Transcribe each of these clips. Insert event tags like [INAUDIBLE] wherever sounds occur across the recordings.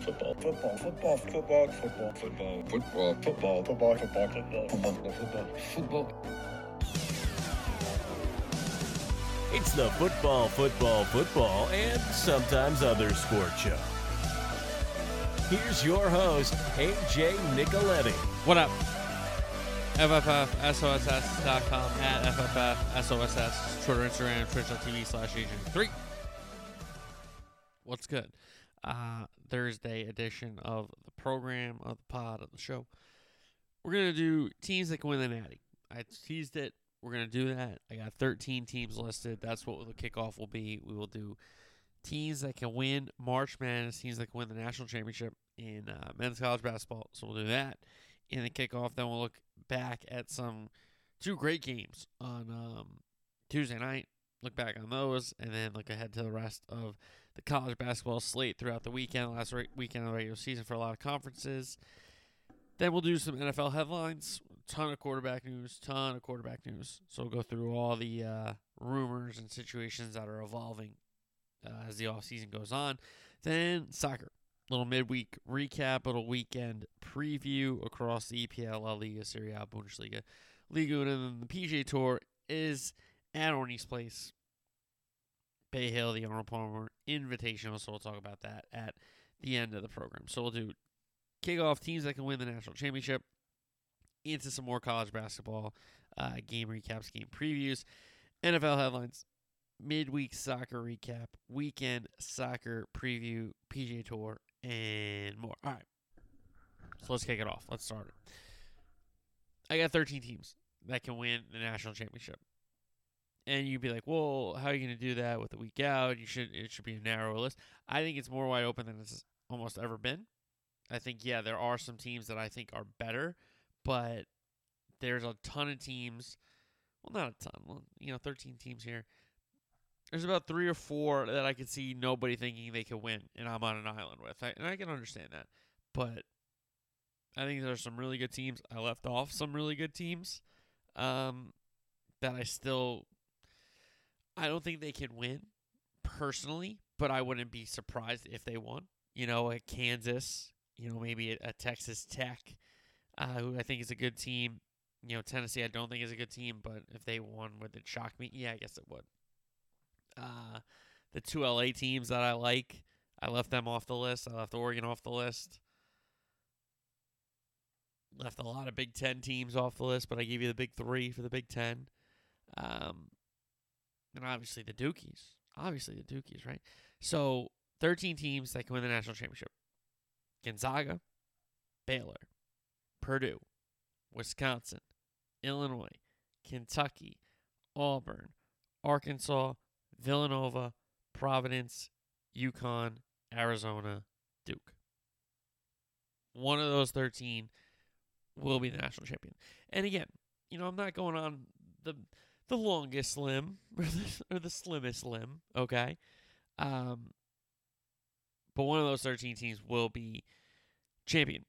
football, football, football, football, football, football, football, football, football, football, football, football, football, football. It's the football, football, football, and sometimes other sport show. Here's your host, AJ Nicoletti. What up? FFFSOSS.com at FFFSOSS, Twitter, Instagram, Twitch.tv slash Agent3. What's good? Uh, Thursday edition of the program, of the pod, of the show. We're going to do teams that can win the Natty. I teased it. We're going to do that. I got 13 teams listed. That's what the kickoff will be. We will do teams that can win March Madness, teams that can win the national championship in uh, men's college basketball. So we'll do that in the kickoff. Then we'll look back at some two great games on um, Tuesday night. Look back on those, and then look ahead to the rest of the college basketball slate throughout the weekend. Last re- weekend of the regular season for a lot of conferences. Then we'll do some NFL headlines. Ton of quarterback news. Ton of quarterback news. So we'll go through all the uh, rumors and situations that are evolving uh, as the offseason goes on. Then soccer little midweek recap, little weekend preview across the EPL, La Liga, Serie A, Bundesliga, Liga, and then the PGA Tour is at Arnie's Place, Bay Hill, the Arnold Palmer Invitational. So we'll talk about that at the end of the program. So we'll do kickoff teams that can win the national championship, into some more college basketball uh, game recaps, game previews, NFL headlines, midweek soccer recap, weekend soccer preview, PGA Tour, and more. All right. So let's kick it off. Let's start it. I got 13 teams that can win the national championship. And you'd be like, "Well, how are you going to do that with a week out? You should it should be a narrower list." I think it's more wide open than it's almost ever been. I think yeah, there are some teams that I think are better, but there's a ton of teams. Well, not a ton. Well, you know, 13 teams here there's about three or four that I could see nobody thinking they could win, and I'm on an island with. I, and I can understand that. But I think there's some really good teams. I left off some really good teams um, that I still. I don't think they can win personally, but I wouldn't be surprised if they won. You know, a Kansas, you know, maybe a, a Texas Tech, uh, who I think is a good team. You know, Tennessee, I don't think is a good team, but if they won, would it shock me? Yeah, I guess it would. Uh, the two LA teams that I like, I left them off the list. I left Oregon off the list. Left a lot of Big Ten teams off the list, but I gave you the big three for the Big Ten. Um, and obviously the Dukies. Obviously the Dukies, right? So 13 teams that can win the national championship Gonzaga, Baylor, Purdue, Wisconsin, Illinois, Kentucky, Auburn, Arkansas, Villanova, Providence, UConn, Arizona, Duke. One of those 13 will be the national champion. And again, you know, I'm not going on the the longest limb [LAUGHS] or the, or the slimmest limb, okay? Um, but one of those 13 teams will be champion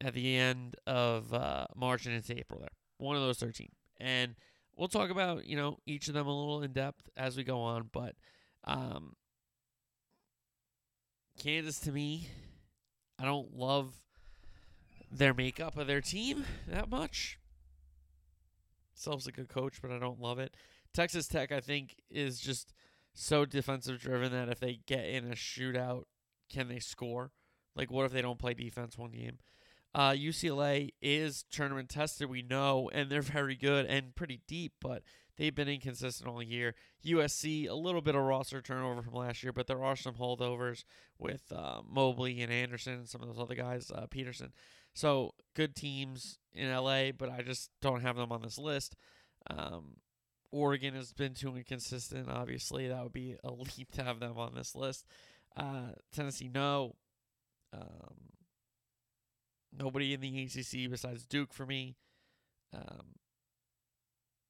at the end of uh, March and into April there. One of those 13. And we'll talk about you know each of them a little in depth as we go on, but um, Kansas to me, I don't love their makeup of their team that much. Self's a good coach, but I don't love it. Texas Tech, I think, is just so defensive driven that if they get in a shootout, can they score? Like, what if they don't play defense one game? Uh, UCLA is tournament tested, we know, and they're [LAUGHS] very good and pretty deep, but they've been inconsistent all year. USC, a little bit of roster turnover from last year, but there are some holdovers with uh, Mobley and Anderson and some of those other guys, uh, Peterson. So good teams in LA, but I just don't have them on this list. Um, Oregon has been too inconsistent. Obviously, that would be [LAUGHS] a leap to have them on this list. Uh, Tennessee, no. Um, Nobody in the ACC besides Duke for me. Um,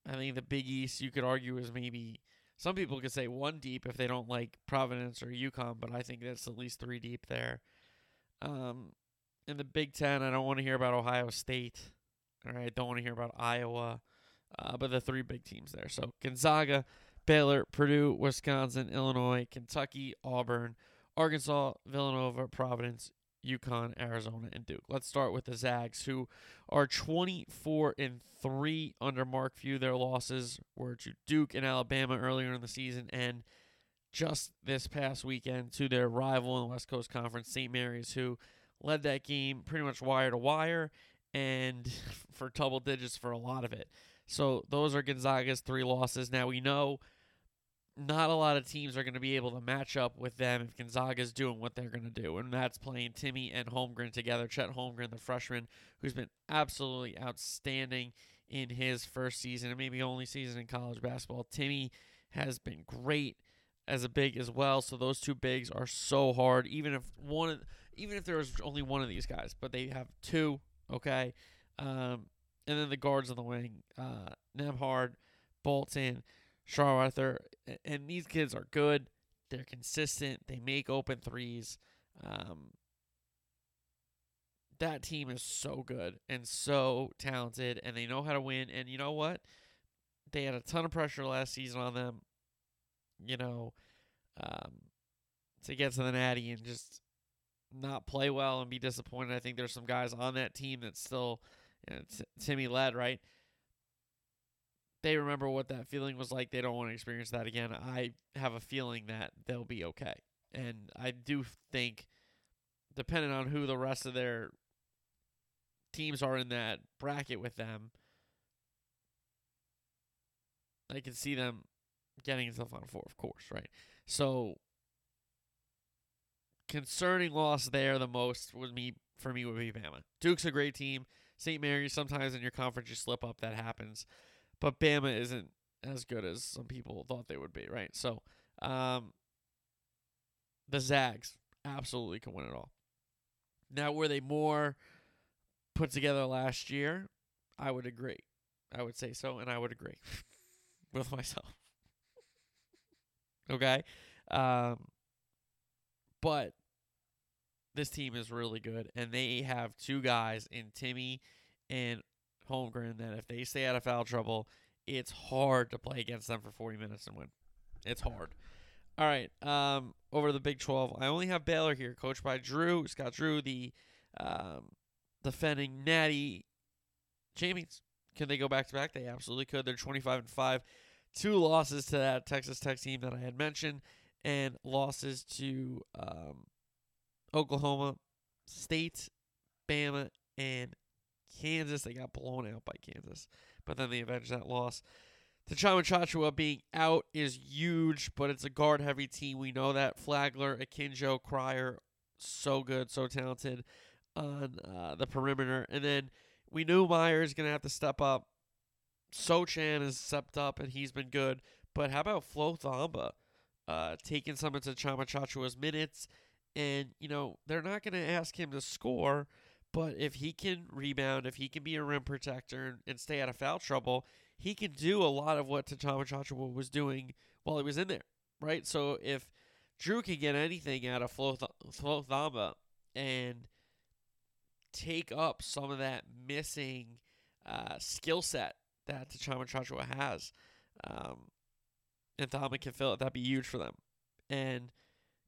I think the Big East you could argue is maybe some people could say one deep if they don't like Providence or UConn, but I think that's at least three deep there. Um, in the Big Ten, I don't want to hear about Ohio State. All right, don't want to hear about Iowa. Uh, but the three big teams there. So Gonzaga, Baylor, Purdue, Wisconsin, Illinois, Kentucky, Auburn, Arkansas, Villanova, Providence, UConn, Arizona, and Duke. Let's start with the Zags, who are 24 and 3 under Mark Few. Their losses were to Duke and Alabama earlier in the season, and just this past weekend to their rival in the West Coast Conference, St. Mary's, who led that game pretty much wire to wire and [LAUGHS] for double digits for a lot of it. So those are Gonzaga's three losses. Now we know not a lot of teams are going to be able to match up with them if Gonzaga's doing what they're going to do, and that's playing Timme and Holmgren together. Chet Holmgren, the freshman, who's been absolutely outstanding in his first season and maybe only season in college basketball. Timme has been great as a big as well. So those two bigs are so hard. Even if one, even if there was only one of these guys, but they have two. Okay, um, and then the guards on the wing, uh, Nembhard, Bolton, Arthur, and these kids are good. They're consistent. They make open threes. Um, that team is so good and so talented, and they know how to win. And you know what? They had a ton of pressure last season on them you know, um, to get to the Natty and just not play well and be disappointed. I think there's some guys on that team that still, you know, t- Timme led right. They remember what that feeling was like. They don't want to experience that again. I have a feeling that they'll be okay, and I do think, depending on who the rest of their teams are in that bracket with them, I can see them getting into the Final Four, of course, right? So concerning loss there the most would me for me would be Bama. Duke's a great team. St. Mary's sometimes in your conference you slip up, that happens. But Bama isn't as good as some people thought they would be, right? So um, the Zags absolutely can win it all. Now were they more put together last year? I would agree. I would say so, and I would agree [LAUGHS] with myself. [LAUGHS] Okay. Um, but this team is really good, and they have two guys in Timme and Holmgren that if they stay out of foul trouble, it's hard to play against them for 40 minutes and win. It's hard. All right. Um, over to the Big 12. I only have Baylor here, coached by Drew Scott Drew, the um, defending Natty champions. Can they go back to back? They absolutely could. They're 25 and five two losses to that Texas Tech team that I had mentioned, and losses to um, Oklahoma State, Bama, and Kansas. They got blown out by Kansas, but then they avenged that loss. Tchamwa Tchatchoua being out is huge, but it's a guard heavy team. We know that. Flagler, Akinjo, Cryer, so good, so talented on uh, the perimeter. And then we knew Mayer is going to have to step up Sochan has stepped up and he's been good. But how about Flo Thamba uh, taking some of Tchamwa Tchatchoua's minutes? And, you know, they're not going to ask him to score, but if he can rebound, if he can be a rim protector and, and stay out of foul trouble, he can do a lot of what Tchamwa Tchatchoua was doing while he was in there, right? So if Drew can get anything out of Flo, Flo Thamba and take up some of that missing uh, skill set that Tchamwa Tchatchoua has. Um, and Thamba can fill it. That'd be huge for them. And,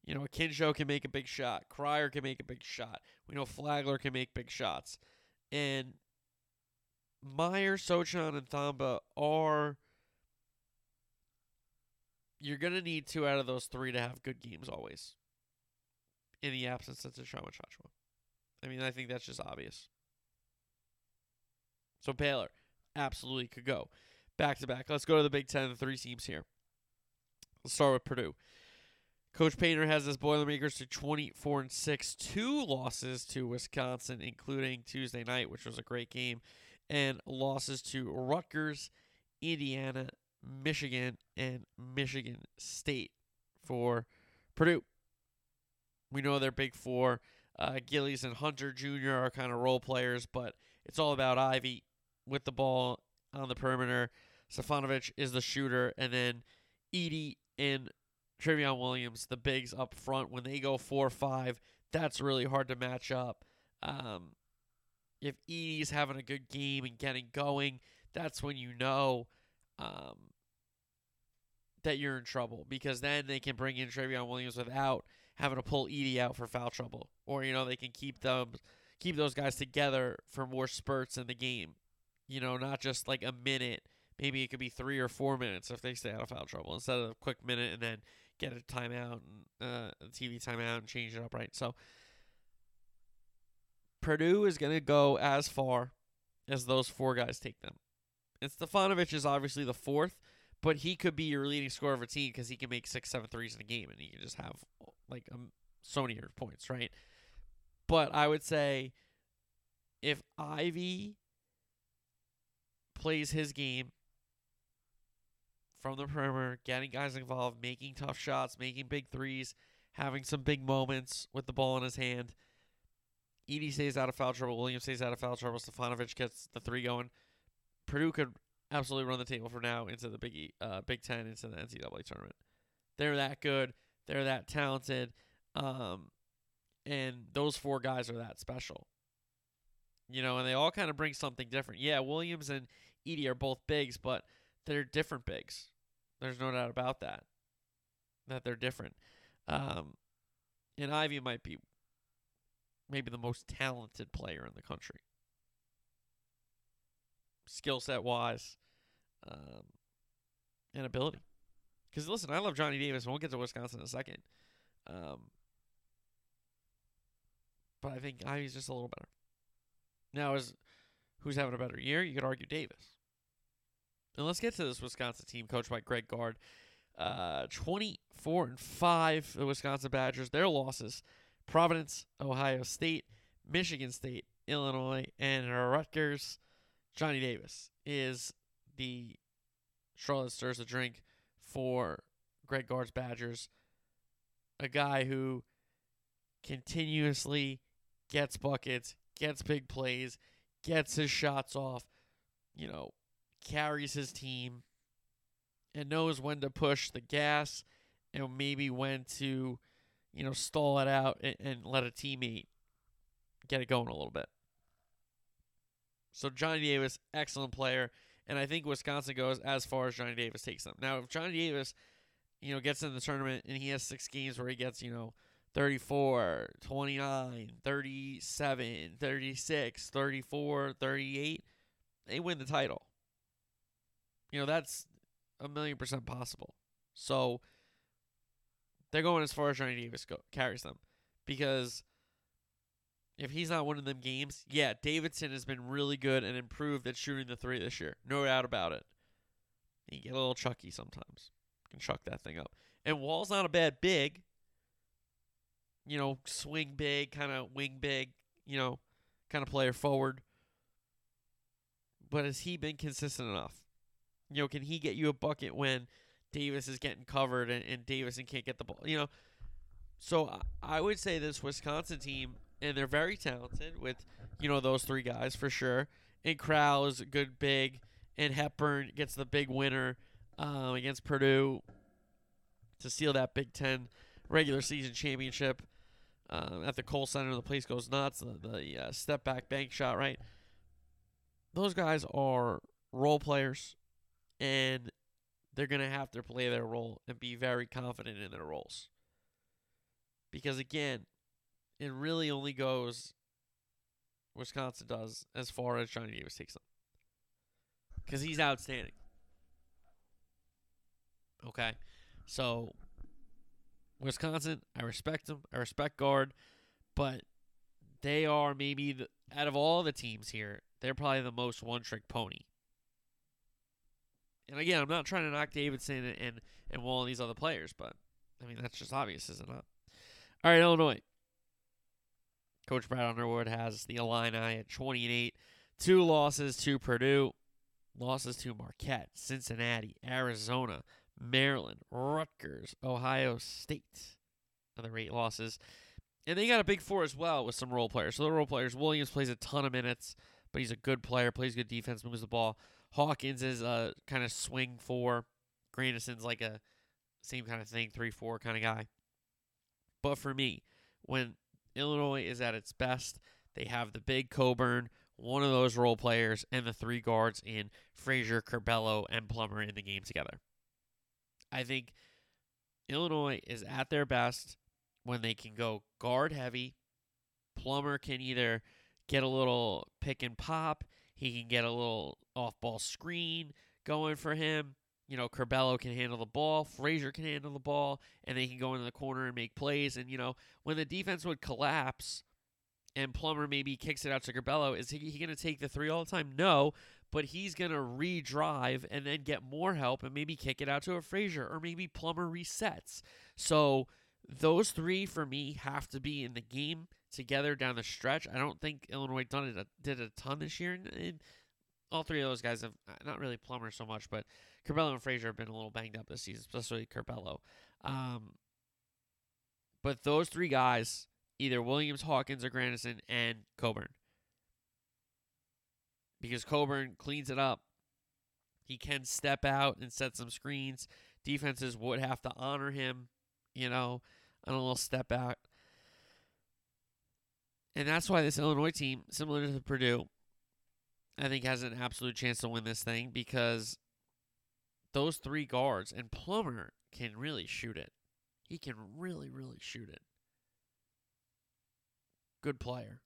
you know, Akinjo can make a big shot. Cryer can make a big shot. We know Flagler can make big shots. And Mayer, Sochan, and Thamba are. You're going to need two out of those three to have good games always. In the absence of Tchamwa Tchatchoua. I mean, I think that's just obvious. So Baylor, absolutely could go back to back. Let's go to the Big Ten, the three teams here. Let's start with Purdue. Coach Painter has his Boilermakers to 24 and 6, two losses to Wisconsin, including Tuesday night, which was a great game, and losses to Rutgers, Indiana, Michigan, and Michigan State for Purdue. We know they're big four. Uh, Gillis and Hunter Jr. are kind of role players, but it's all about Ivey with the ball on the perimeter. Stefanovic is the shooter, and then Edey and Trevion Williams, the bigs up front. When they go four or five, that's really hard to match up. Um, if Edey's having a good game and getting going, that's when you know um, that you're in trouble because then they can bring in Trevion Williams without having to pull Edey out for foul trouble, or you know they can keep them keep those guys together for more spurts in the game. You know, not just like a minute. Maybe it could be three or four minutes if they stay out of foul trouble instead of a quick minute and then get a timeout and uh, a TV timeout and change it up right. So Purdue is going to go as far as those four guys take them. And Stefanovic is obviously the fourth, but he could be your leading scorer of a team because he can make six, seven threes in a game, and he can just have like um, so many points, right? But I would say if Ivey plays his game from the perimeter, getting guys involved, making tough shots, making big threes, having some big moments with the ball in his hand. Edey stays out of foul trouble. Williams stays out of foul trouble. Stefanovic gets the three going. Purdue could absolutely run the table for now into the Big uh, Big Ten into the NCAA tournament. They're that good. They're that talented. Um, and those four guys are that special. You know, and they all kind of bring something different. Yeah, Williams and Edey are both bigs, but they're different bigs. There's no doubt about that. That they're different. Um, and Ivey might be maybe the most talented player in the country, skill set wise, um, and ability. Because listen, I love Johnny Davis, we'll get to Wisconsin in a second. Um, but I think Ivey's just a little better. Now, is who's having a better year? You could argue Davis. And let's get to this Wisconsin team coached by Greg Gard. Uh, 24 and 5, the Wisconsin Badgers. Their losses Providence, Ohio State, Michigan State, Illinois, and Rutgers. Johnny Davis is the Charlotte stirs the drink for Greg Gard's Badgers. A guy who continuously gets buckets, gets big plays, gets his shots off, you know, carries his team, and knows when to push the gas and maybe when to, you know, stall it out and, and let a teammate get it going a little bit. So Johnny Davis, excellent player, and I think Wisconsin goes as far as Johnny Davis takes them. Now, if Johnny Davis, you know, gets in the tournament and he has six games where he gets, you know, 34, 29, 37, 36, 34, 38, they win the title. You know, that's a million percent possible. So they're going as far as Johnny Davis go, carries them. Because if he's not winning them games, yeah, Davison has been really good and improved at shooting the three this year. No doubt about it. He get a little chucky sometimes. Can chuck that thing up. And Wahl's not a bad big you know, swing big, kind of wing big, you know, kind of player forward. But has he been consistent enough? You know, can he get you a bucket when Davis is getting covered and, and Davison can't get the ball? You know, so I would say this Wisconsin team, and they're very talented with, you know, those three guys for sure. And Crowl is good big, and Hepburn gets the big winner um, against Purdue to seal that Big Ten regular season championship uh, at the Kohl Center. The place goes nuts. The, the uh, step back bank shot, right? Those guys are role players, and they're going to have to play their role and be very confident in their roles. Because again, it really only goes Wisconsin does as far as Johnny Davis takes them. Because he's outstanding. Okay. So Wisconsin, I respect them. I respect Gard. but they are maybe the, out of all the teams here, they're probably the most one-trick pony. And again, I'm not trying to knock Davison and and, and Wahl and these other players, but I mean that's just obvious, isn't it? All right, Illinois. Coach Brad Underwood has the Illini at 20 and 8, two losses to Purdue, losses to Marquette, Cincinnati, Arizona, Maryland, Rutgers, Ohio State. Other eight losses. And they got a big four as well with some role players. So the role players, Williams plays a ton of minutes, but he's a good player, plays good defense, moves the ball. Hawkins is a kind of swing four. Grandison's like a same kind of thing, three four kind of guy. But for me, when Illinois is at its best, they have the big Cockburn, one of those role players, and the three guards in Frazier, Curbelo, and Plummer in the game together. I think Illinois is at their best when they can go guard heavy. Plummer can either get a little pick and pop, he can get a little off ball screen going for him. You know, Curbelo can handle the ball, Frazier can handle the ball, and they can go into the corner and make plays. And, you know, when the defense would collapse and Plummer maybe kicks it out to Curbelo, is he, he going to take the three all the time? No, but he's going to re-drive and then get more help and maybe kick it out to a Frazier or maybe Plummer resets. So those three for me have to be in the game together down the stretch. I don't think Illinois done it did a ton this year. All three of those guys have uh, not really Plummer so much, but Curbelo and Frazier have been a little banged up this season, especially Curbelo. Um, but those three guys, either Williams, Hawkins, or Grandison, and Cockburn, because Cockburn cleans it up. He can step out and set some screens. Defenses would have to honor him, you know, on a little step out. And that's why this Illinois team, similar to Purdue, I think has an absolute chance to win this thing because those three guards and Plummer can really shoot it. He can really, really shoot it. Good player.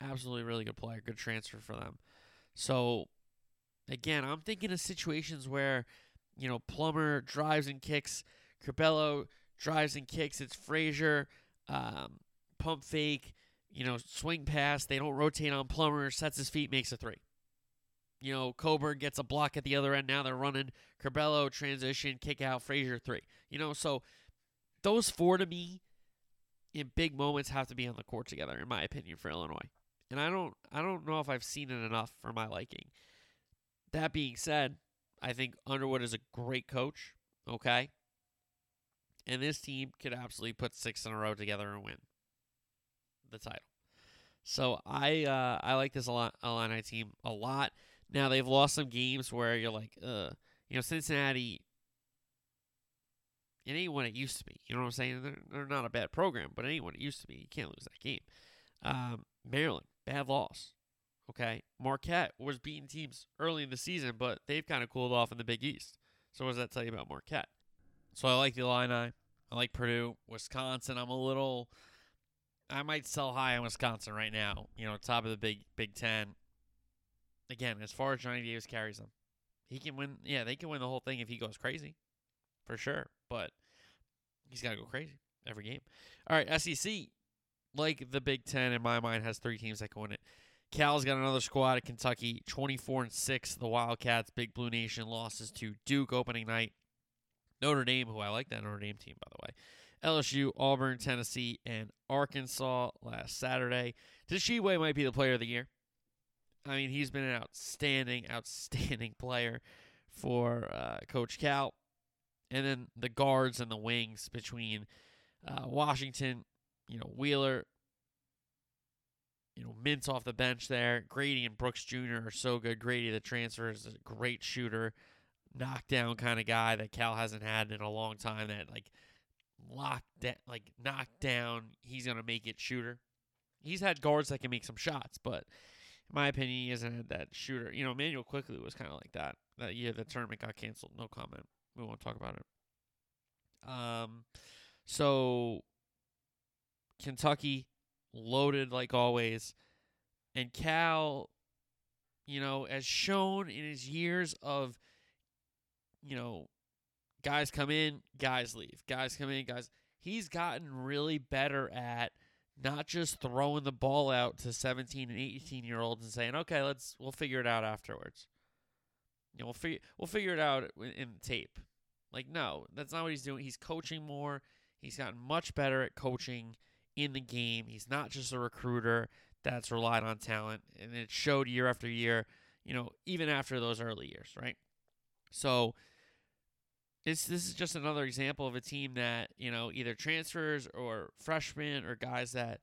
Absolutely really good player. Good transfer for them. So, again, I'm thinking of situations where, you know, Plummer drives and kicks, Curbelo drives and kicks, it's Frazier, um, pump fake, you know, swing pass. They don't rotate on Plummer, sets his feet, makes a three. You know, Cockburn gets a block at the other end. Now they're running Curbelo transition, kick out, Frazier three. You know, so those four to me in big moments have to be on the court together, in my opinion, for Illinois. And I don't I don't know if I've seen it enough for my liking. That being said, I think Underwood is a great coach. Okay. And this team could absolutely put six in a row together and win the title. So I uh, I like this Illini team a lot. Now they've lost some games where you're like, uh, you know, Cincinnati. It ain't what it used to be. You know what I'm saying? They're, they're not a bad program, but it ain't what it used to be. You can't lose that game. Um, Maryland, bad loss. Okay, Marquette was beating teams early in the season, but they've kind of cooled off in the Big East. So what does that tell you about Marquette? So I like the Illini. I like Purdue, Wisconsin. I'm a little. I might sell high on Wisconsin right now. You know, top of the Big Big Ten again, as far as Johnny Davis carries them, he can win. Yeah, they can win the whole thing if he goes crazy, for sure. But he's got to go crazy every game. All right, SEC, like the Big Ten in my mind, has three teams that can win it. Cal's got another squad at Kentucky, 24 and six. The Wildcats, Big Blue Nation, losses to Duke opening night. Notre Dame, who I like that Notre Dame team by the way. LSU, Auburn, Tennessee, and Arkansas last Saturday. Tshiebwe might be the player of the year. I mean, he's been an outstanding, [LAUGHS] outstanding player for uh, Coach Cal. And then the guards and the wings between uh, Washington, you know, Wheeler, you know, Mintz off the bench there. Grady and Brooks Jr. are so good. Grady, the transfer, is a great shooter, knockdown kind of guy that Cal hasn't had in a long time. That like locked that like knocked down, he's gonna make it shooter. He's had guards that can make some shots, but in my opinion, he hasn't had that shooter. You know, Manuel Quickley was kind of like that. That year the tournament got canceled. No comment. We won't talk about it. Um, so Kentucky loaded like always, and Cal, you know, as shown in his years of, you know, guys come in, guys leave, guys come in, guys. He's gotten really better at not just throwing the ball out to 17 and 18 year olds and saying, "Okay, let's we'll figure it out afterwards." You know, we'll figure we'll figure it out in tape. Like, no, that's not what he's doing. He's coaching more. He's gotten much better at coaching in the game. He's not just a recruiter that's relied on talent, and it showed year after year. You know, even after those early years, right? So it's this is just another example of a team that you know either transfers or freshmen or guys that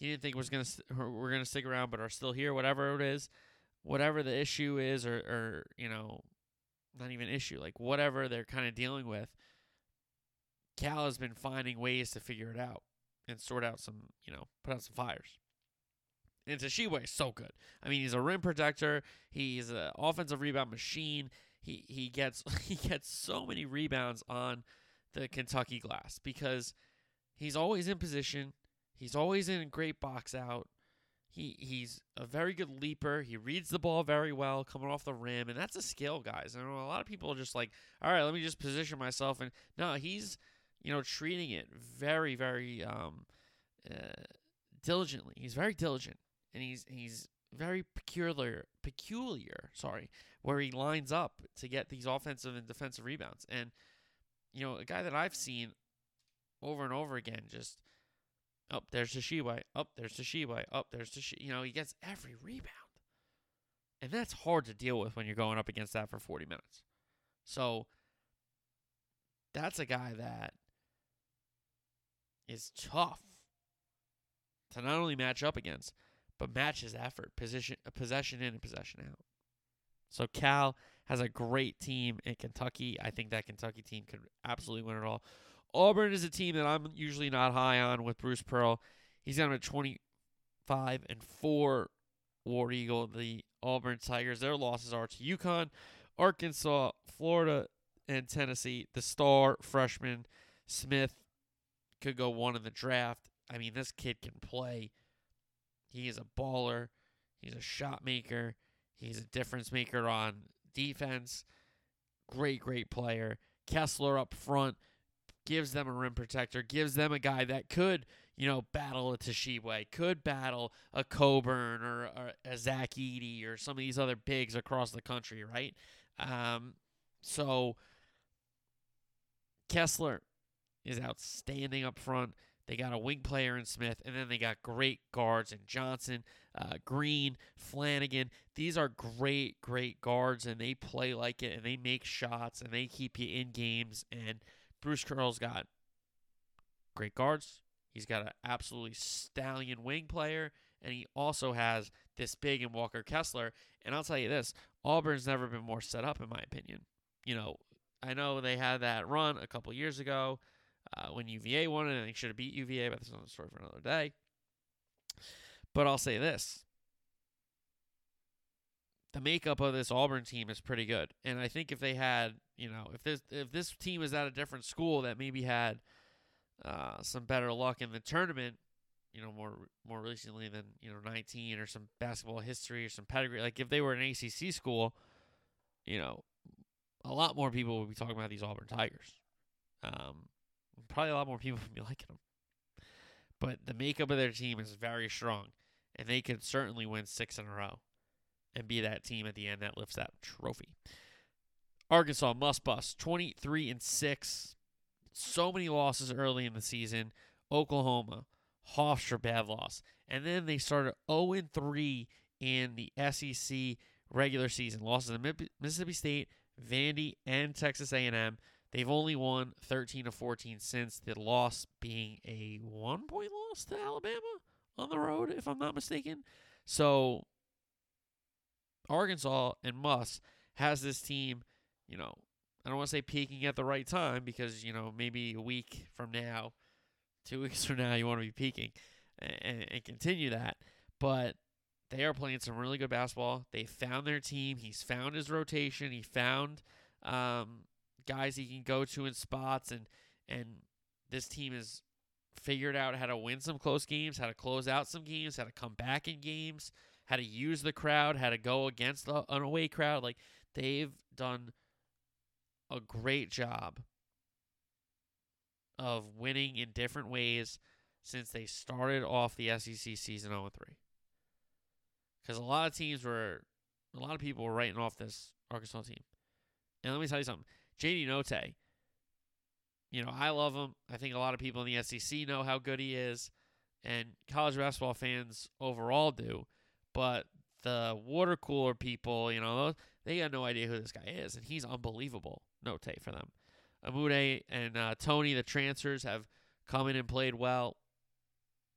he didn't think was gonna st- were gonna stick around but are still here. Whatever it is, whatever the issue is, or or you know, not even issue, like whatever they're kind of dealing with. Cal has been finding ways to figure it out and sort out some, you know, put out some fires. And Tshiebwe is so good. I mean, he's a rim protector. He's an offensive rebound machine he he gets [LAUGHS] he gets so many rebounds on the Kentucky glass because He's always in position. He's always in a great box out. He he's a very good leaper. He reads the ball very well coming off the rim, and that's a skill, guys. Know a lot of people are just like, all right, let me just position myself, and no, he's you know treating it very very um, uh, diligently. He's very diligent, and he's he's very peculiar peculiar. Sorry, where he lines up to get these offensive and defensive rebounds, and you know a guy that I've seen over and over again just up there's Tshiebwe. Up oh, there's Tshiebwe. Up oh, there's Tshiebwe. You know, he gets every rebound. And that's hard to deal with when you're going up against that for 40 minutes. So that's a guy that is tough to not only match up against, but match his effort, position, uh, possession in and possession out. So Cal has a great team in Kentucky. I think that Kentucky team could absolutely win it all. Auburn is a team that I'm usually not high on with Bruce Pearl. He's down at 25 and 4 War Eagle. The Auburn Tigers, their losses are to UConn, Arkansas, Florida, and Tennessee. The star freshman Smith could go one in the draft. I mean, this kid can play. He is a baller. He's a shot maker. He's a difference maker on defense. Great, great player. Kessler up front gives them a rim protector, gives them a guy that could, you know, battle a Tshiebwe, could battle a Cockburn or, or, a Zach Edey or some of these other bigs across the country, right? Um, so Kessler is outstanding up front. They got a wing player in Smith, and then they got great guards in Johnson, uh, Green, Flanigan. These are great, great guards, and they play like it, and they make shots, and they keep you in games. And Bruce Pearl's got great guards. He's got an absolutely stallion wing player, and he also has this big and Walker Kessler. And I'll tell you this Auburn's never been more set up, in my opinion. You know, I know they had that run a couple years ago uh, when UVA won it, and they should have beat UVA, but that's another story for another day. But I'll say this the makeup of this Auburn team is pretty good. And I think if they had, you know, if this if this team was at a different school that maybe had uh, some better luck in the tournament, you know, more more recently than you know 19 or some basketball history or some pedigree. Like if they were an ACC school, you know, a lot more people would be talking about these Auburn Tigers. Um, probably a lot more people would [LAUGHS] be liking them. But the makeup of their team is very strong, and they could certainly win six in a row and be that team at the end that lifts that trophy. Arkansas must bust 23 and 6. So many losses early in the season. Oklahoma, Hofstra bad loss. And then they started 0 and 3 in the SEC regular season. Losses to Mississippi State, Vandy, and Texas A&M. They've only won 13 to 14 since the loss being a one point loss to Alabama on the road, if I'm not mistaken. So Arkansas and Muss has this team, you know, I don't want to say peaking at the right time because, you know, maybe a week from now, two [LAUGHS] weeks from now, you want to be peaking and, and continue that. But they are playing some really good basketball. They found their team. He's found his rotation. He found um, guys he can go to in spots, and and this team has figured out how to win some close games, how to close out some games, how to come back in games how to use the crowd, how to go against the, an away crowd. Like they've done a great job of winning in different ways since they started off the SEC season 0 3. Because a lot of teams were, a lot of people were writing off this Arkansas team. And let me tell you something JD Notae, you know, I love him. I think a lot of people in the SEC know how good he is, and college basketball fans overall do. But the water cooler people, you know, they got no idea who this guy is, and he's unbelievable. Notae for them. Umude and uh, Toney, the transfers, have come in and played well.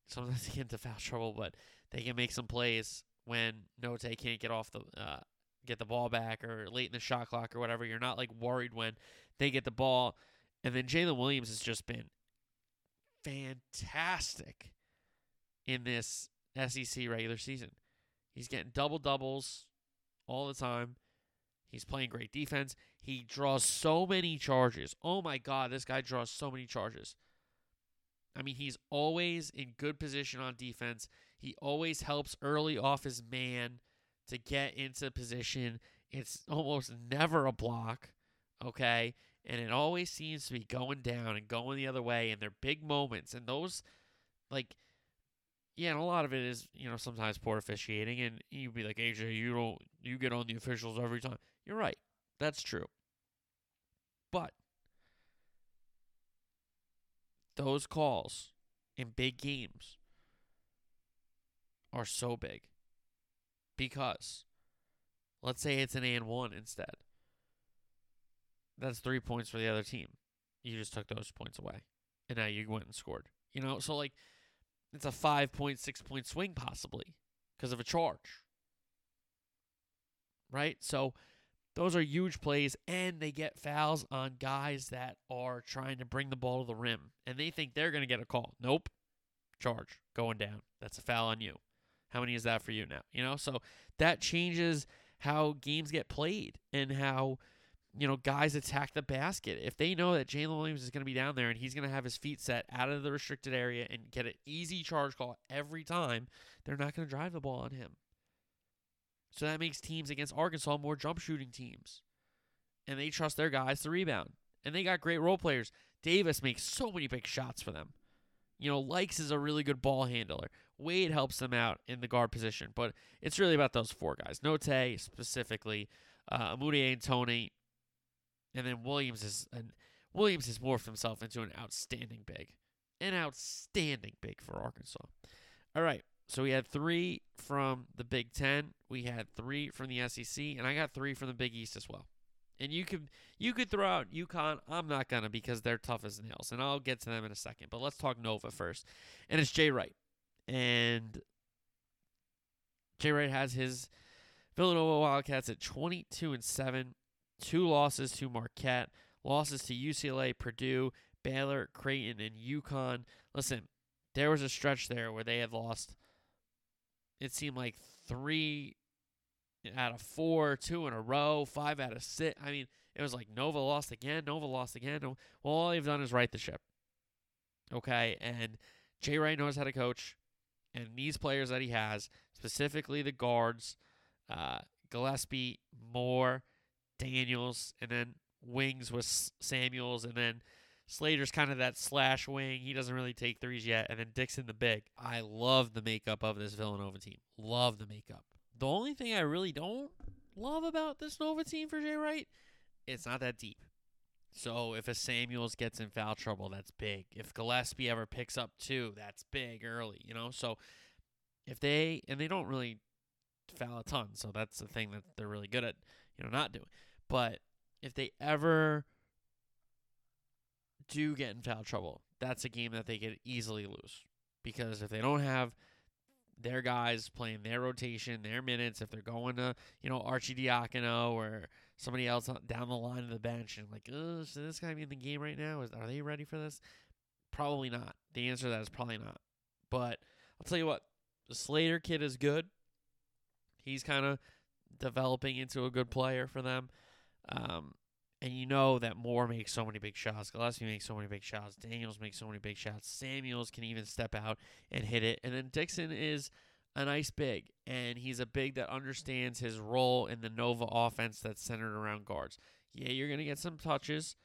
Sometimes they get into foul trouble, but they can make some plays when Note can't get off the uh, get the ball back or late in the shot clock or whatever. You're not like worried when they get the ball. And then Jalen Williams has just been fantastic in this SEC regular season. He's getting double doubles all the time. He's playing great defense. He draws so many charges. Oh my God, this guy draws so many charges. I mean, he's always in good position on defense. He always helps early off his man to get into position. It's almost never a block, okay? And it always seems to be going down and going the other way, and they're big moments. And those, like, yeah, and a lot of it is, you know, sometimes poor officiating. And you'd be like, AJ, you don't, you get on the officials every time. You're right. That's true. But those calls in big games are so big because let's say it's an and one instead. That's three points for the other team. You just took those points away. And now you went and scored. You know, so like it's a five point, six point swing possibly because of a charge. Right? So those are huge plays, and they get fouls on guys that are trying to bring the ball to the rim, and they think they're going to get a call. Nope. Charge. Going down. That's a foul on you. How many is that for you now? You know, so that changes how games get played and how, you know, guys attack the basket. If they know that Jalen Williams is going to be down there and he's going to have his feet set out of the restricted area and get an easy charge call every time, they're not going to drive the ball on him. So that makes teams against Arkansas more jump shooting teams. And they trust their guys to rebound. And they got great role players. Davis makes so many big shots for them. You know, Lykes is a really good ball handler. Wade helps them out in the guard position. But it's really about those four guys. Note specifically, uh, and Toney. And then Williams is Williams has morphed himself into an outstanding big. An outstanding big for Arkansas. All right. So we had three from the Big Ten. We had three from the SEC, and I got three from the Big East as well. And you could you could throw out UConn. I'm not gonna because they're tough as nails, and I'll get to them in a second. But let's talk Nova first, and it's Jay Wright, and Jay Wright has his Villanova Wildcats at 22 and seven, two losses to Marquette, losses to UCLA, Purdue, Baylor, Creighton, and UConn. Listen, there was a stretch there where they had lost it seemed like three out of four, two in a row, five out of six. I mean, it was like Nova lost again, Nova lost again. Well, all they've done is right the ship. Okay, and Jay Wright knows how to coach, and these players that he has, specifically the guards, uh, Gillespie, Moore, Daniels, and then wings with Samuels, and then Slater's kind of that slash wing. He doesn't really take threes yet. And then Dixon the big. I love the makeup of this Villanova team. Love the makeup. The only thing I really don't love about this Nova team for Jay Wright, it's not that deep. So if a Samuels gets in foul trouble, that's big. If Gillespie ever picks up two, that's big early, you know? So if they and they don't really foul a ton, so that's the thing that they're really good at, you know, not doing. But if they ever do get in foul trouble, that's a game that they could easily lose. Because if they don't have their guys playing their rotation, their minutes, if they're going to, you know, Arcidiacono or somebody else down the line of the bench and like, oh, should this guy be in the game right now? Is, are they ready for this? Probably not. The answer to that is probably not. But I'll tell you what, the Slater kid is good. He's kind of developing into a good player for them. Um, and you know that Moore makes so many big shots. Gillespie makes so many big shots. Daniels makes so many big shots. Samuels can even step out and hit it. And then Dixon is a nice big, and he's a big that understands his role in the Nova offense that's centered around guards. Yeah, you're going to get some touches.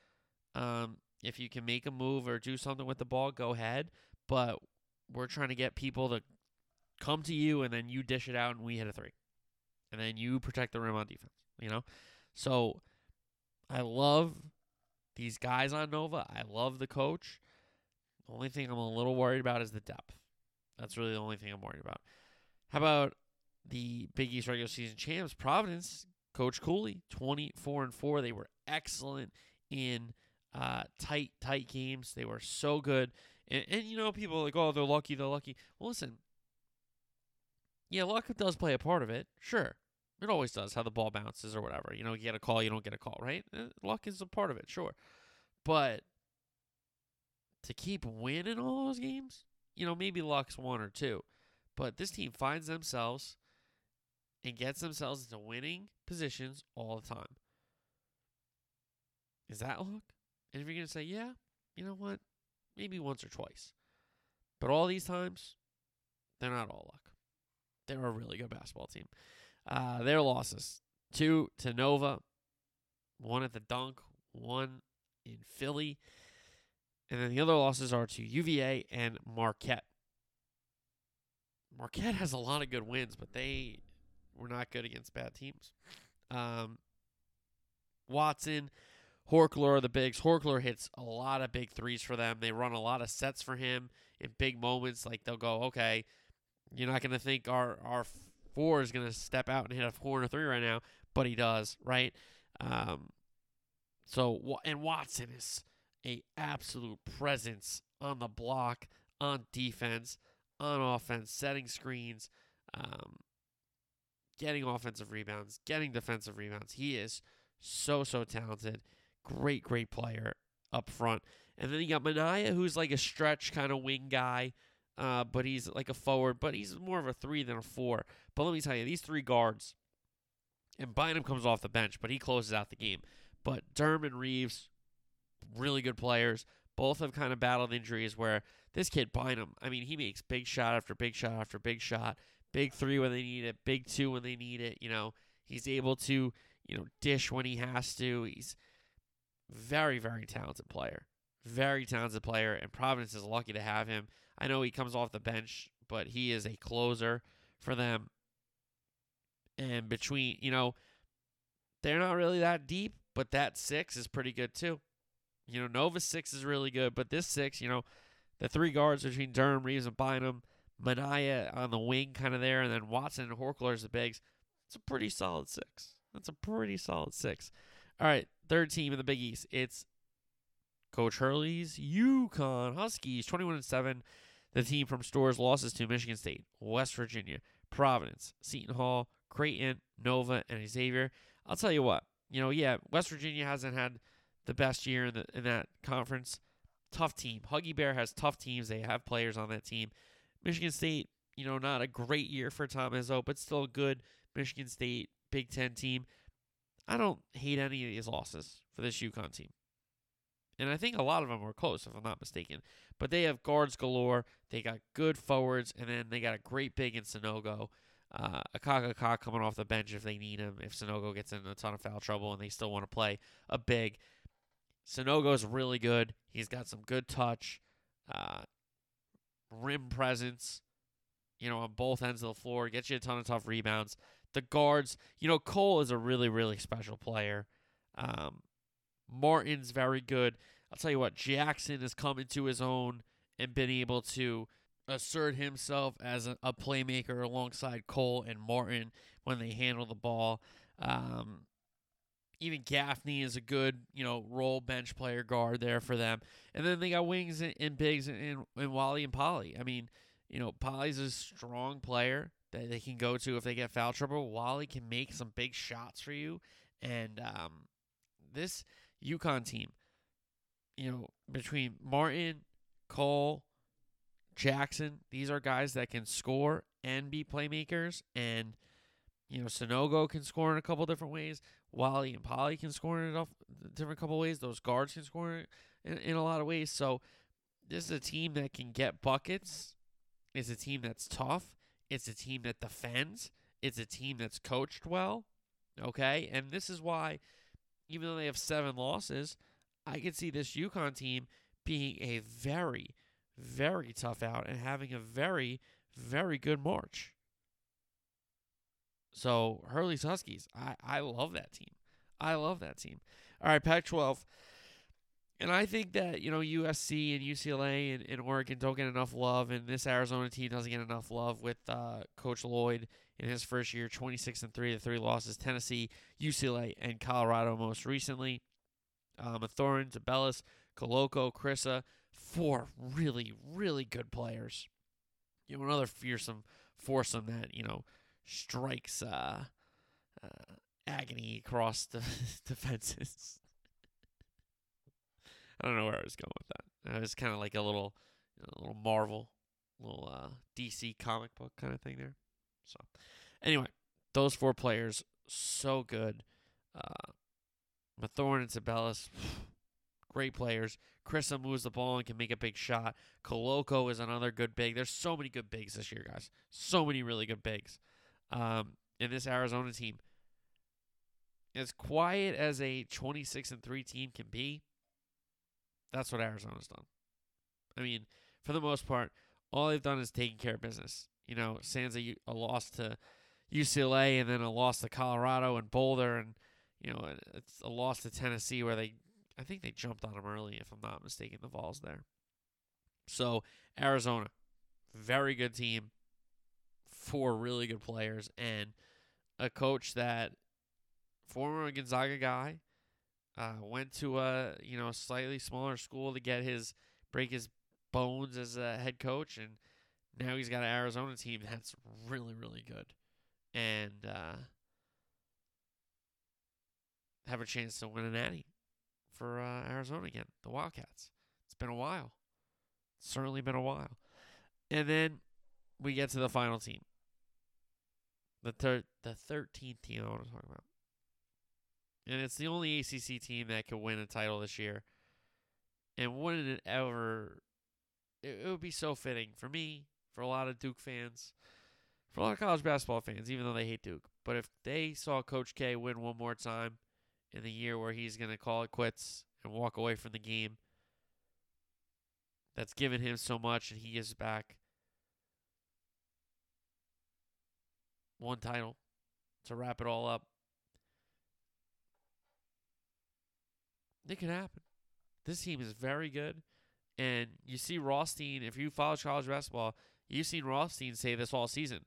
Um, if you can make a move or do something with the ball, go ahead. But we're trying to get people to come to you, and then you dish it out, and we hit a three. And then you protect the rim on defense, you know? So I love these guys on Nova. I love the coach. The only thing I'm a little worried about is the depth. That's really the only thing I'm worried about. How about the Big East regular season champs, Providence, Coach Cooley, 24 and 4. They were excellent in uh, tight, tight games. They were so good. And, and, you know, people like, oh, they're lucky, they're lucky. Well, listen, yeah, luck does play a part of it, sure. It always does, how the ball bounces or whatever. You know, you get a call, you don't get a call, right? Eh, luck is a part of it, sure. But to keep winning all those games, you know, maybe luck's one or two. But this team finds themselves and gets themselves into winning positions all the time. Is that luck? And if you're going to say, yeah, you know what? Maybe once or twice. But all these times, they're not all luck. They're a really good basketball team. Uh, their losses two to Nova, one at the Dunk, one in Philly. And then the other losses are to UVA and Marquette. Marquette has a lot of good wins, but they were not good against bad teams. Um, Watson, Horchler are the bigs. Horchler hits a lot of big threes for them. They run a lot of sets for him in big moments. Like they'll go, okay, you're not going to think our our four is going to step out and hit a four and a three right now, but he does, right? Um, so and Watson is a absolute presence on the block, on defense, on offense, setting screens, um, getting offensive rebounds, getting defensive rebounds. He is so so talented, great great player up front. And then you got Minaya, who's like a stretch kind of wing guy, uh, but he's like a forward, but he's more of a three than a four. But let me tell you, these three guards, and Bynum comes off the bench, but he closes out the game. But Durham and Reeves, really good players. Both have kind of battled injuries where this kid Bynum, I mean, he makes big shot after big shot after big shot, big three when they need it, big two when they need it. You know, he's able to, you know, dish when he has to. He's very, very talented player. Very talented player, and Providence is lucky to have him. I know he comes off the bench, but he is a closer for them. And between, you know, they're not really that deep, but that six is pretty good too. You know, Nova six is really good, but this six, you know, the three guards between Durham, Reeves, and Bynum, Minaya on the wing kind of there, and then Watson and Horchler as the bigs. It's a pretty solid six. That's a pretty solid six. All right, third team in the Big East. It's Coach Hurley's UConn Huskies, 21 and 7. The team from Storrs losses to Michigan State, West Virginia, Providence, Seton Hall, Creighton, Nova, and Xavier. I'll tell you what, you know, yeah, West Virginia hasn't had the best year in the in that conference. Tough team. Huggy Bear has tough teams. They have players on that team. Michigan State, you know, not a great year for Tom Izzo, but still a good Michigan State Big Ten team. I don't hate any of these losses for this UConn team. And I think a lot of them were close, if I'm not mistaken. But they have guards galore. They got good forwards, and then they got a great big in Sanogo. Uh, Akaka coming off the bench if they need him. If Sanogo gets in a ton of foul trouble and they still want to play a big. Sanogo's really good. He's got some good touch, uh, rim presence, you know, on both ends of the floor. Gets you a ton of tough rebounds. The guards, you know, Cole is a really, really special player. Um, Martin's very good. I'll tell you what, Jackson has come into his own and been able to assert himself as a, a playmaker alongside Cole and Martin when they handle the ball. Um, even Gaffney is a good, you know, role bench player guard there for them. And then they got wings and, and bigs and, and Whaley and Polley. I mean, you know, Polley's a strong player that they can go to if they get foul trouble. Whaley can make some big shots for you. And um, this UConn team, you know, between Martin, Cole, Jackson, these are guys that can score and be playmakers. And, you know, Sanogo can score in a couple different ways. Whaley and Polley can score in a different couple ways. Those guards can score in, in a lot of ways. So this is a team that can get buckets. It's a team that's tough. It's a team that defends. It's a team that's coached well. Okay. And this is why, even though they have seven losses, I could see this UConn team being a very, very tough out and having a very, very good March. So Hurley's Huskies, I, I love that team. I love that team. All right, Pac 12. And I think that, you know, USC and UCLA and, and Oregon don't get enough love, and this Arizona team doesn't get enough love with uh, Coach Lloyd in his first year, 26 and 3, the three losses, Tennessee, UCLA, and Colorado most recently. Um, Mathurin, Tubelis, Koloko, Kriisa, four really, really good players. You know, another fearsome foursome that, you know, strikes uh, uh, agony across the [LAUGHS] defenses. I don't know where I was going with that. It was kind of like a little, you know, little Marvel, little uh, DC comic book kind of thing there. So, anyway, those four players so good. Uh, Mathurin and Tubelis, [SIGHS] great players. Kriisa moves the ball and can make a big shot. Koloko is another good big. There's so many good bigs this year, guys. So many really good bigs. Um, in this Arizona team, as quiet as a 26 and 3 team can be, that's what Arizona's done. I mean, for the most part, all they've done is taking care of business. You know, Sansa a loss to UCLA and then a loss to Colorado and Boulder and you know, it's a loss to Tennessee where they I think they jumped on them early if I'm not mistaken the Vols there. So, Arizona, very good team, four really good players and a coach that former Gonzaga guy uh, went to a you know slightly smaller school to get his break his bones as a head coach, and now he's got an Arizona team that's really really good, and uh, have a chance to win a natty for uh, Arizona again, the Wildcats. It's been a while, it's certainly been a while, and then we get to the final team, the third the thirteenth team I want to talk about and it's the only ACC team that could win a title this year. And wouldn't it ever? It, it, would be so fitting for me, for a lot of Duke fans, for a lot of college basketball fans, even though they hate Duke. But if they saw Coach K win one more time in the year where he's going to call it quits and walk away from the game, that's given him so much, and he gives back one title to wrap it all up. It can happen. This team is very good. And you see Rothstein, if you follow college basketball, you've seen Rothstein say this all season.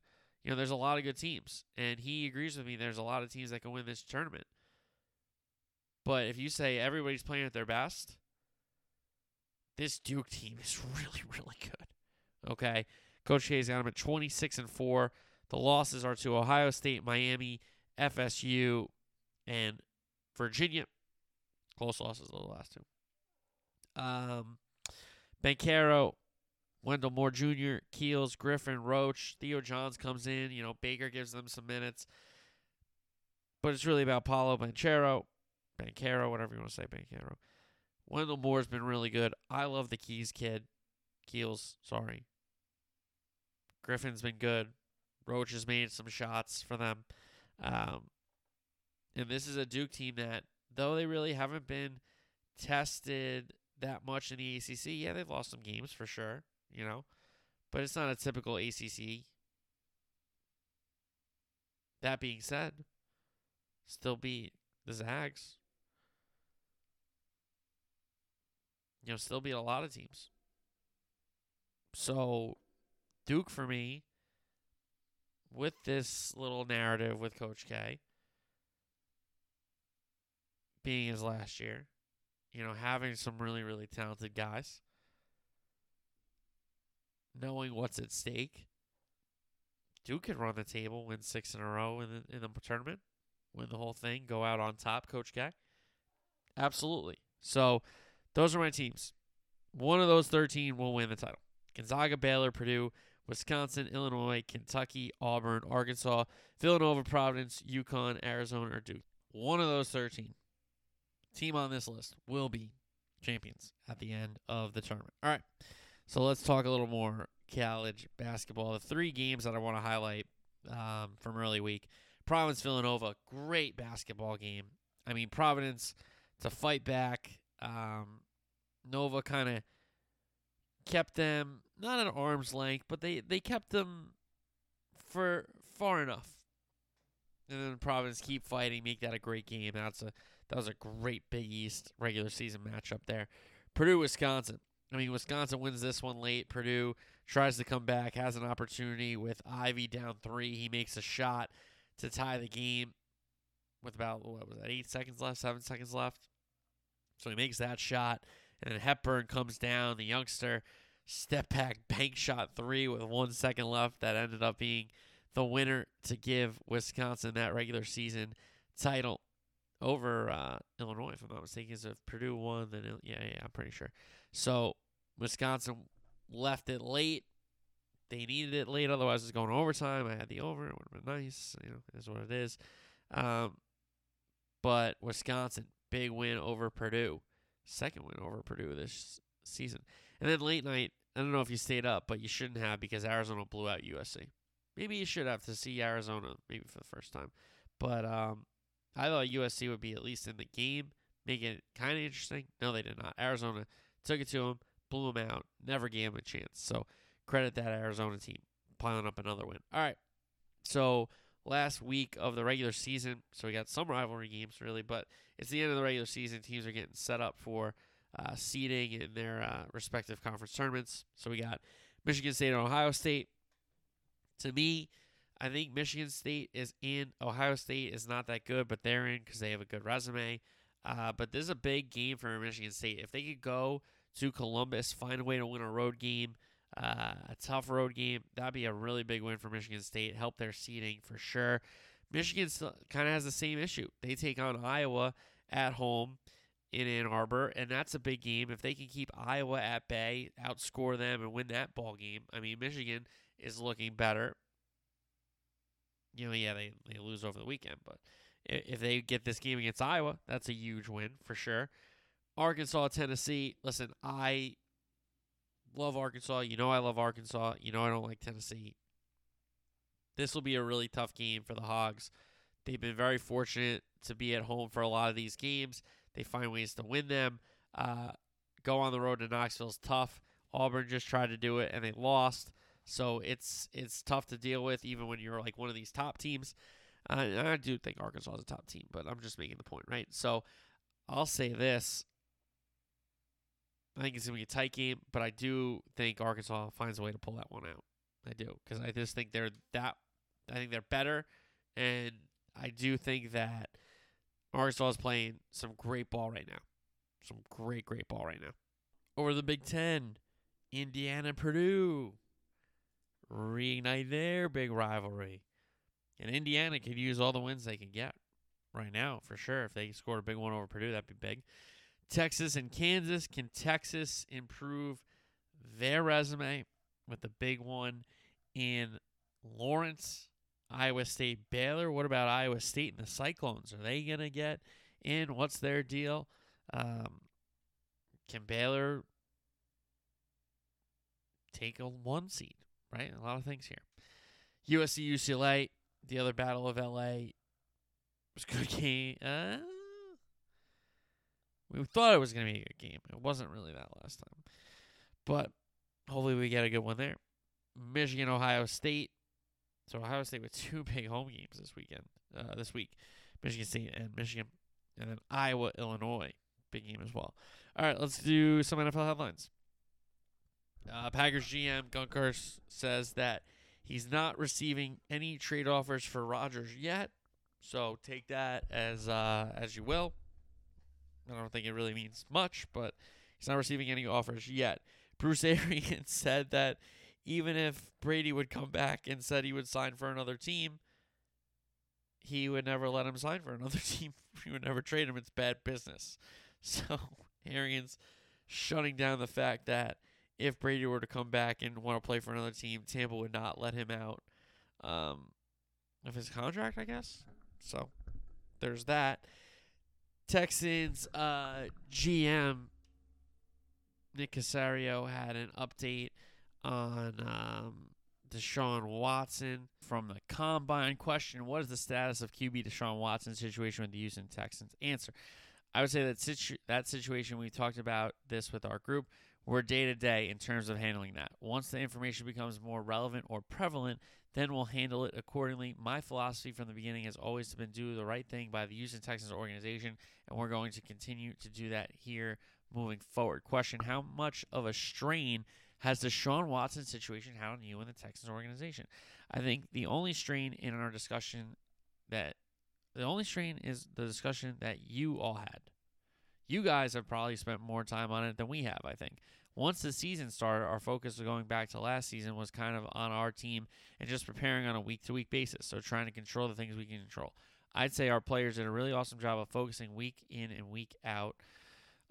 You know, there's a lot of good teams. And he agrees with me. There's a lot of teams that can win this tournament. But if you say everybody's playing at their best, this Duke team is [LAUGHS] really, really good. Okay. Coach K's got them at 26 and 4. The losses are to Ohio State, Miami, FSU, and Virginia. Close losses are the last two. Um, Wendell Moore Jr., Keels, Griffin, Roach, Theo Johns comes in. You know, Baker gives them some minutes. But it's really about Paolo Banchero, Banchero, whatever you want to say, Banchero. Wendell Moore's been really good. I love the Keys kid. Keels, sorry. Griffin's been good. Roach has made some shots for them. Um, and this is a Duke team that though they really haven't been tested that much in the ACC. Yeah, they've lost some games for sure, you know, but it's not a typical ACC. That being said, still beat the Zags. You know, still beat a lot of teams. So, Duke for me, with this little narrative with Coach K, being his last year. You know, having some really, really talented guys. Knowing what's at stake. Duke could run the table, win six in a row in the, in the tournament, win the whole thing, go out on top, Coach K. Absolutely. So, those are my teams. One of those 13 will win the title. Gonzaga, Baylor, Purdue, Wisconsin, Illinois, Kentucky, Auburn, Arkansas, Villanova, Providence, UConn, Arizona, or Duke. One of those 13 team on this list will be champions at the end of the tournament. All right. So let's talk a little more college basketball. The three games that I want to highlight um, from early week Providence Villanova, great basketball game. I mean, Providence to fight back. Um, Nova kind of kept them not at arm's length, but they, they kept them for far enough. And then Providence keep fighting, make that a great game. That's a that was a great Big East regular season matchup there. Purdue, Wisconsin. I mean, Wisconsin wins this one late. Purdue tries to come back, has an opportunity with Ivey down three. He makes a shot to tie the game with about, what was that, eight seconds left, seven seconds left. So he makes that shot. And then Hepburn comes down, the youngster, step back, bank shot three with one second left. That ended up being the winner to give Wisconsin that regular season title over uh, Illinois, if I'm not mistaken. If Purdue won, then it, yeah, yeah, I'm pretty sure. So Wisconsin left it late. They needed it late, otherwise it's going overtime. I had the over; it would have been nice. You know, is what it is. Um, but Wisconsin, big win over Purdue. Second win over Purdue this season. And then late night, I don't know if you stayed up, but you shouldn't have because Arizona blew out USC. Maybe you should have to see Arizona maybe for the first time. But um, I thought USC would be at least in the game, make it kind of interesting. No, they did not. Arizona took it to them, blew them out, never gave them a chance. So credit that Arizona team piling up another win. All right. So last week of the regular season, so we got some rivalry games really, but it's the end of the regular season. Teams are getting set up for uh, seeding in their uh, respective conference tournaments. So we got Michigan State and Ohio State. To me, I think Michigan State is in. Ohio State is not that good, but they're in because they have a good resume. Uh, but this is a big game for Michigan State. If they could go to Columbus, find a way to win a road game, uh, a tough road game, that'd be a really big win for Michigan State. Help their seeding for sure. Michigan kind of has the same issue. They take on Iowa at home in Ann Arbor, and that's a big game. If they can keep Iowa at bay, outscore them, and win that ball game, I mean, Michigan is looking better. You know, yeah, they, they lose over the weekend, but if they get this game against Iowa, that's a huge win for sure. Arkansas, Tennessee. Listen, I love Arkansas. You know I love Arkansas. You know I don't like Tennessee. This will be a really tough game for the Hogs. They've been very fortunate to be at home for a lot of these games. They find ways to win them. Uh, go on the road to Knoxville is tough. Auburn just tried to do it and they lost. So it's it's tough to deal with even when you're like one of these top teams. I do think Arkansas is a top team, but I'm just making the point, right? So I'll say this. I think it's going to be a tight game, but I do think Arkansas finds a way to pull that one out. I do because I just think they're that. I think they're better, and I do think that Arkansas is playing some great ball right now. Some great, great ball right now. Over the Big Ten, Indiana Purdue reignite their big rivalry. And Indiana could use all the wins they can get right now, for sure. If they scored a big one over Purdue, that'd be big. Texas and Kansas. Can Texas improve their resume with the big one in Lawrence? Iowa State, Baylor. What about Iowa State and the Cyclones? Are they going to get in? What's their deal? Um, can Baylor take a one seed? Right? A lot of things here. USC, UCLA, the other Battle of LA was a good [LAUGHS] game. Uh, we thought it was going to be a good game. It wasn't really that last time. But hopefully we get a good one there. Michigan, Ohio State. So Ohio State with two [LAUGHS] big home games this weekend, uh, this week, Michigan State and Michigan, and then Iowa, Illinois, big game as well. All right, let's do some NFL headlines. Uh, Packers GM Gutekunst says that he's not receiving any trade offers for Rodgers yet, so take that as uh, as you will. I don't think it really means much, but he's not receiving any offers yet. [LAUGHS] Bruce Arians said that even if Brady would come back and said he would sign for another team, he would never let him sign for another [LAUGHS] team. He would never trade him. It's bad business. [LAUGHS] So Arians shutting down the fact that if Brady were to come back and want to play for another team, Tampa would not let him out um, of his contract, I guess. So there's that. Texans uh, GM Nick Caserio had an update on um, Deshaun Watson from the combine. Question What is the status of QB Deshaun Watson's situation with the Houston Texans? Answer I would say that situ- that situation, we talked about this with our group, we're day to day in terms of handling that. Once the information becomes more relevant or prevalent, then we'll handle it accordingly. My philosophy from the beginning has always been do the right thing by the Houston Texans organization, and we're going to continue to do that here moving forward. Question How much of a strain has Deshaun Watson situation had on you and the Texans organization? I think the only strain in our discussion that the only strain is the discussion that you all had. You guys have probably spent more time on it than we have, I think. Once the season started, our focus of going back to last season was kind of on our team and just preparing on a week to week basis. So trying to control the things we can control. I'd say our players did a really awesome job of focusing week in and week out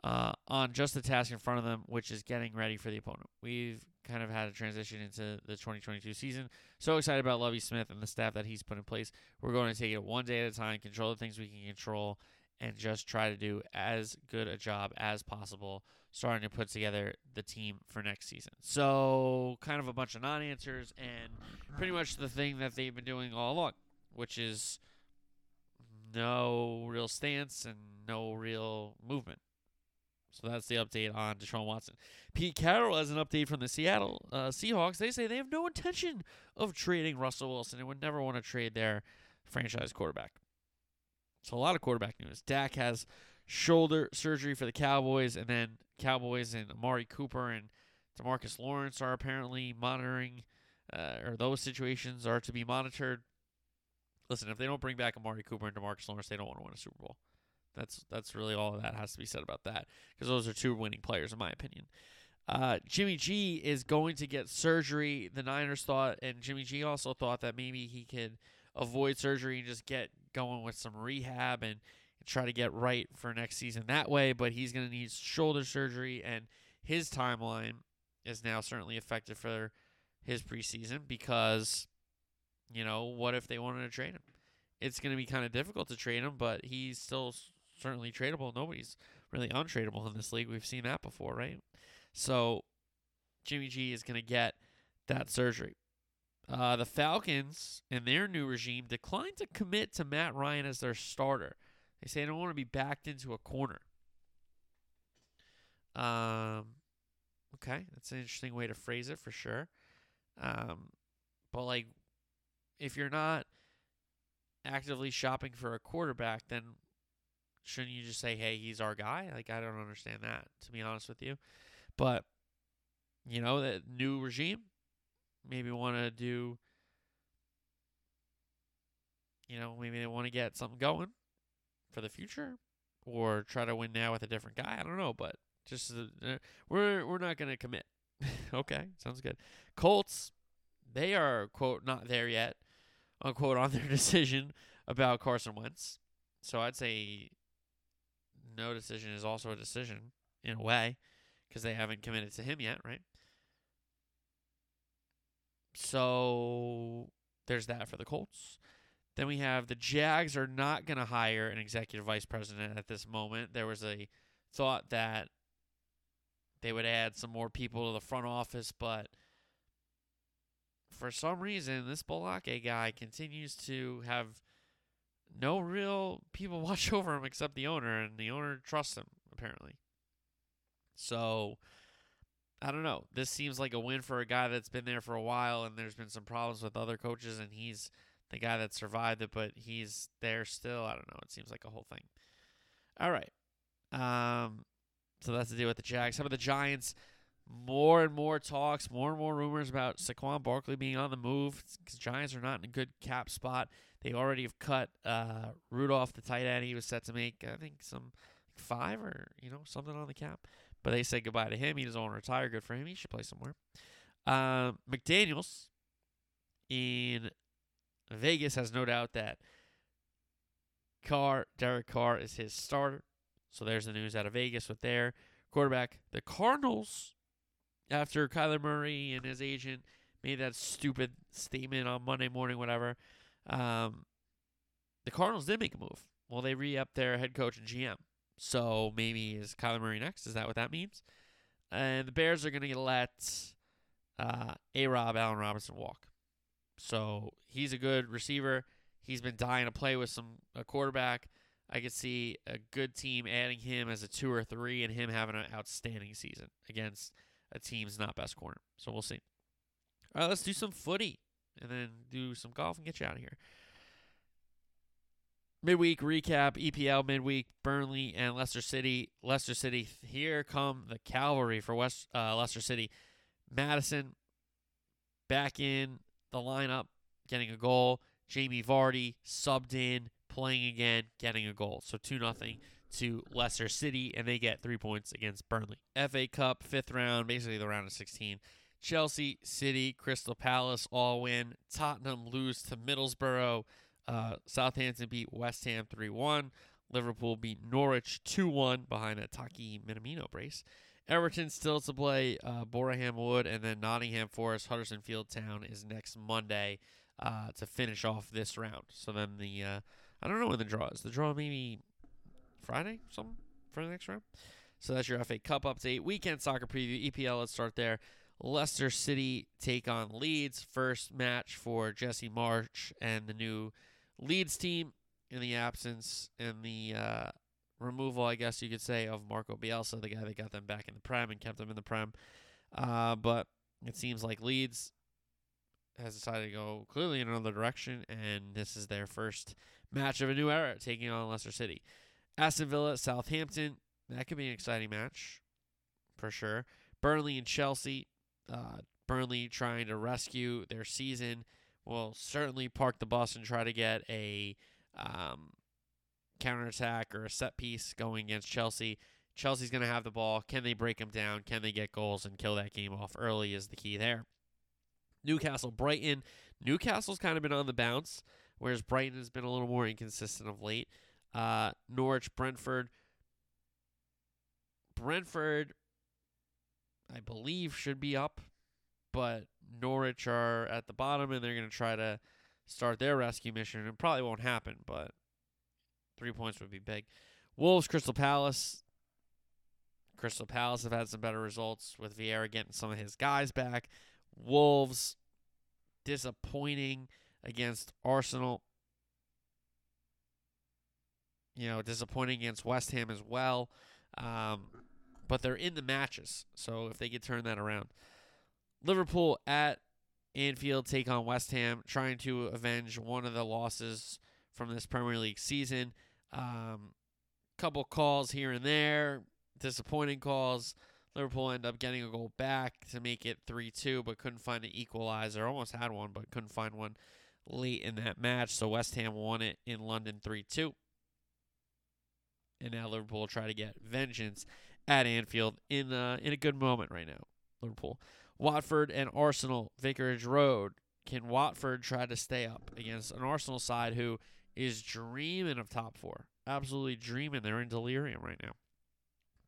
uh, on just the task in front of them, which is getting ready for the opponent. We've kind of had a transition into the 2022 season. So excited about Lovie Smith and the staff that he's put in place. We're going to take it one day at a time, control the things we can control, and just try to do as good a job as possible starting to put together the team for next season. So, kind of a bunch of non answers and pretty much the thing that they've been doing all along, which is no real stance and no real movement. So that's the update on Deshaun Watson. Pete Carroll has an update from the Seattle uh, Seahawks. They say they have no intention of trading Russell Wilson and would never want to trade their franchise quarterback. So a lot of quarterback news. Dak has shoulder surgery for the Cowboys, and then Cowboys and Amari Cooper and Demarcus Lawrence are apparently monitoring, uh, or those situations are to be monitored. Listen, if they don't bring back Amari Cooper and Demarcus Lawrence, they don't want to win a Super Bowl. That's that's really all that has to be said about that because those are two winning players in my opinion. Uh, Jimmy G is going to get surgery. The Niners thought, and Jimmy G also thought that maybe he could avoid surgery and just get going with some rehab and, try to get right for next season that way. But he's going to need shoulder surgery, and his timeline is now certainly affected for his preseason because, you know, what if they wanted to trade him? It's going to be kind of difficult to trade him, but he's still certainly tradable. Nobody's really untradeable in this league. We've seen that before, right? So Jimmy G is going to get that surgery. Uh, the Falcons, and their new regime, declined to commit to Matt Ryan as their starter. They say they don't want to be backed into a corner. Um, okay, that's an interesting way to phrase it for sure. Um, but like, if you're not actively shopping for a quarterback, then shouldn't you just say, "Hey, he's our guy"? Like, I don't understand that, to be honest with you. But you know, that new regime, maybe want to do. You know, maybe they want to get something going for the future, or try to win now with a different guy. I don't know, but just uh, we're we're not going to commit. [LAUGHS] okay, sounds good. Colts, they are quote not there yet, unquote on their [LAUGHS] decision about Carson Wentz. So I'd say no decision is also a decision in a way because they haven't committed to him yet, right? So there's that for the Colts. Then we have the Jags are not going to hire an executive vice president at this moment. There was a thought that they would add some more people to the front office, but for some reason, this Baalke guy continues to have no real people [LAUGHS] watch over him except the owner, and the owner trusts him, apparently. So, I don't know. This seems like a win for a guy that's been there for a while, and there's been some problems with other coaches, and he's the guy that survived it, but he's there still. I don't know. It seems like a whole thing. All right. Um, so that's the deal with the Jags. How about the Giants? More and more talks, more and more rumors about Saquon Barkley being on the move. Because Giants are not in a good cap spot. They already have cut uh, Rudolph, the tight end. He was set to make, I think, some five or you know something on the cap. But they said goodbye to him. He doesn't want to retire. Good for him. He should play somewhere. Uh, McDaniels in Vegas has no doubt that Carr, Derek Carr, is his starter. So there's the news out of Vegas with their quarterback. The Cardinals, after Kyler Murray and his agent made that stupid statement on Monday morning, whatever, um, the Cardinals did make a move. Well, they re upped their head coach and GM. So maybe is Kyler Murray next? Is that what that means? And the Bears are going to let uh, A Rob Allen Robinson walk. So he's a good receiver. He's been dying to play with some a quarterback. I could see a good team adding him as a two or three and him having an outstanding season against a team's not best corner. So we'll see. All right, let's do some footy and then do some golf and get you out of here. Midweek recap, EPL midweek, Burnley and Leicester City. Leicester City, here come the cavalry for West uh, Leicester City. Maddison back in the lineup, getting a goal. Jamie Vardy subbed in, playing again, getting a goal. So 2 nothing to Leicester City, and they get three points against Burnley. FA Cup, fifth round, basically the round of 16. Chelsea, City, Crystal Palace all win. Tottenham lose to Middlesbrough. Uh, Southampton beat West Ham 3 1. Liverpool beat Norwich 2 1 behind a Taki Minamino brace. Everton still to play uh, Boreham Wood, and then Nottingham Forest, Huddersfield Town is next Monday uh, to finish off this round. So then the, uh, I don't know when the draw is. The draw maybe Friday, something for the next round. So that's your FA Cup update. Weekend soccer preview, EPL. Let's start there. Leicester City take on Leeds. First match for Jesse Marsch and the new Leeds team in the absence and the uh, removal, I guess you could say, of Marco Bielsa, the guy that got them back in the Prem and kept them in the Prem. Uh, but it seems like Leeds has decided to go clearly in another direction, and this is their first match of a new era, taking on Leicester City. Aston Villa, Southampton. That could be an exciting match, for sure. Burnley and Chelsea. Uh, Burnley trying to rescue their season. Will certainly park the bus and try to get a um, counterattack or a set piece going against Chelsea. Chelsea's going to have the ball. Can they break them down? Can they get goals and kill that game off early is the key there. Newcastle, Brighton. Newcastle's kind of been on the bounce, whereas Brighton has been a little more inconsistent of late. Uh, Norwich, Brentford. Brentford, I believe, should be up, but Norwich are at the bottom, and they're going to try to start their rescue mission. It probably won't happen, but three points would be big. Wolves, Crystal Palace. Crystal Palace have had some better results with Vieira getting some of his guys back. Wolves disappointing against Arsenal. You know, disappointing against West Ham as well. Um, but they're in the matches, so if they could turn that around. Liverpool at Anfield take on West Ham, trying to avenge one of the losses from this Premier League season. Um, couple calls here and there, disappointing calls. Liverpool end up getting a goal back to make it 3 2, but couldn't find an equalizer. Almost had one, but couldn't find one late in that match. So West Ham won it in London 3 2. And now Liverpool try to get vengeance at Anfield in, uh, in a good moment right now. Liverpool. Watford and Arsenal, Vicarage Road. Can Watford try to stay up against an Arsenal side who is dreaming of top four? Absolutely dreaming. They're in delirium right now.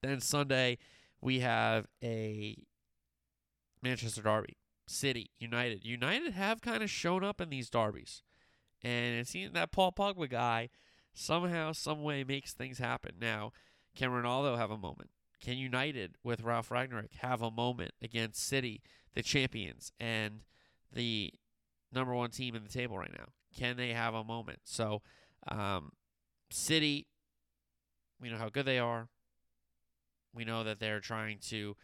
Then Sunday, we have a Manchester Derby. City, United. United have kind of shown up in these derbies. And it seems that Paul Pogba guy somehow, some way makes things happen. Now, can Ronaldo have a moment? Can United with Ralf Rangnick have a moment against City, the champions, and the number one team in the table right now? Can they have a moment? So, um, City, we know how good they are. We know that they're trying to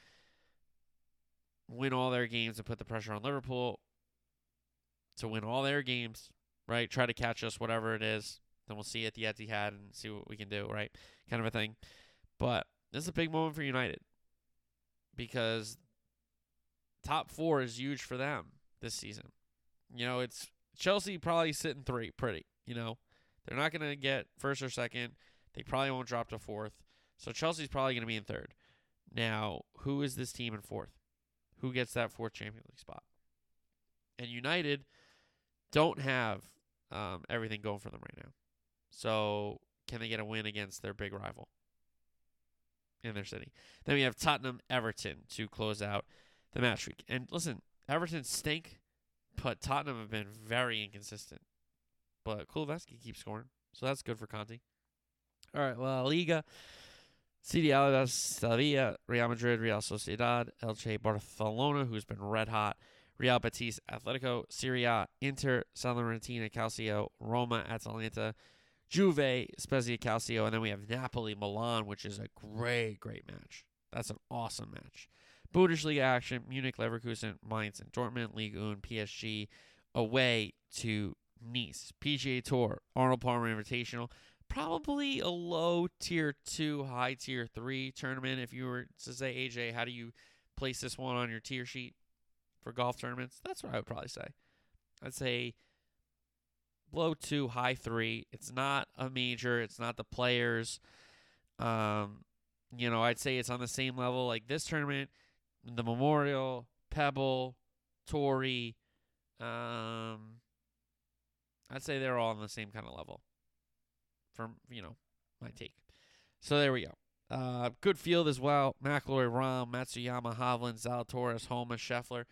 win all their games and put the pressure on Liverpool to win all their games, right? Try to catch us, whatever it is. Then we'll see at the Etihad and see what we can do, right? Kind of a thing. But this is a big moment for United because top four is huge for them this season. You know, it's Chelsea probably sitting three, pretty. You know, they're not going to get first or second. They probably won't drop to fourth. So Chelsea's probably going to be in third. Now, who is this team in fourth? Who gets that fourth Champions League spot? And United don't have um, everything going for them right now. So can they get a win against their big rival in their city? Then we have Tottenham Everton to close out the match week. And listen, Everton stink, but Tottenham have been very inconsistent. But Kulusevski keeps scoring, so that's good for Conte. All right, La Liga. CD Alaves, Sevilla, Real Madrid, Real Sociedad, Elche Barcelona, who's been red hot, Real Betis, Atletico, Serie A, Inter, Salernitana, Calcio, Roma, Atalanta, Juve, Spezia, Calcio, and then we have Napoli, Milan, which is a great, great match. That's an awesome match. Bundesliga action, Munich, Leverkusen, Mainz, and Dortmund, Ligue 1, PSG, away to Nice. PGA Tour, Arnold Palmer Invitational, probably a low tier two, high tier three tournament. If you were to say, AJ, how do you place this one on your tier sheet for golf tournaments? That's what I would probably say. I'd say low two, high three. It's not a major. It's not the players. Um, you know, I'd say it's on the same level like this tournament, the Memorial, Pebble, Torrey. Um, I'd say they're all on the same kind of level. From you know, my take. So there we go. Uh, good field as well. McIlroy, Rahm, Matsuyama, Hovland, Zalatoris, Homa, Scheffler.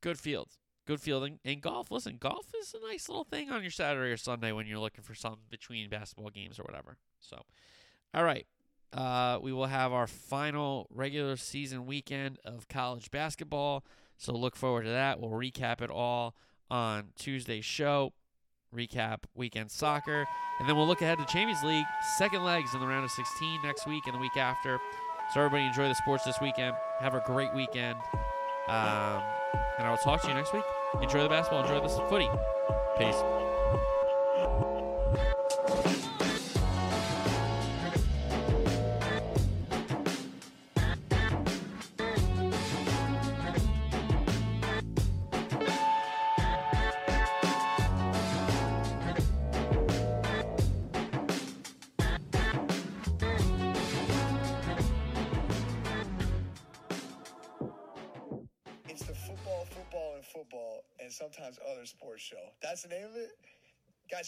Good field. Good fielding. And golf, listen, golf is a nice little thing on your Saturday or Sunday when you're looking for something between basketball games or whatever. So, All right. Uh, we will have our final regular season weekend of college basketball. So look forward to that. We'll recap it all on Tuesday's show, recap weekend soccer, and then we'll look ahead to Champions League second legs in the round of 16 next week and the week after. So everybody enjoy the sports this weekend. Have a great weekend. Um, and I will talk to you next week. Enjoy the basketball. Enjoy the footy. Peace.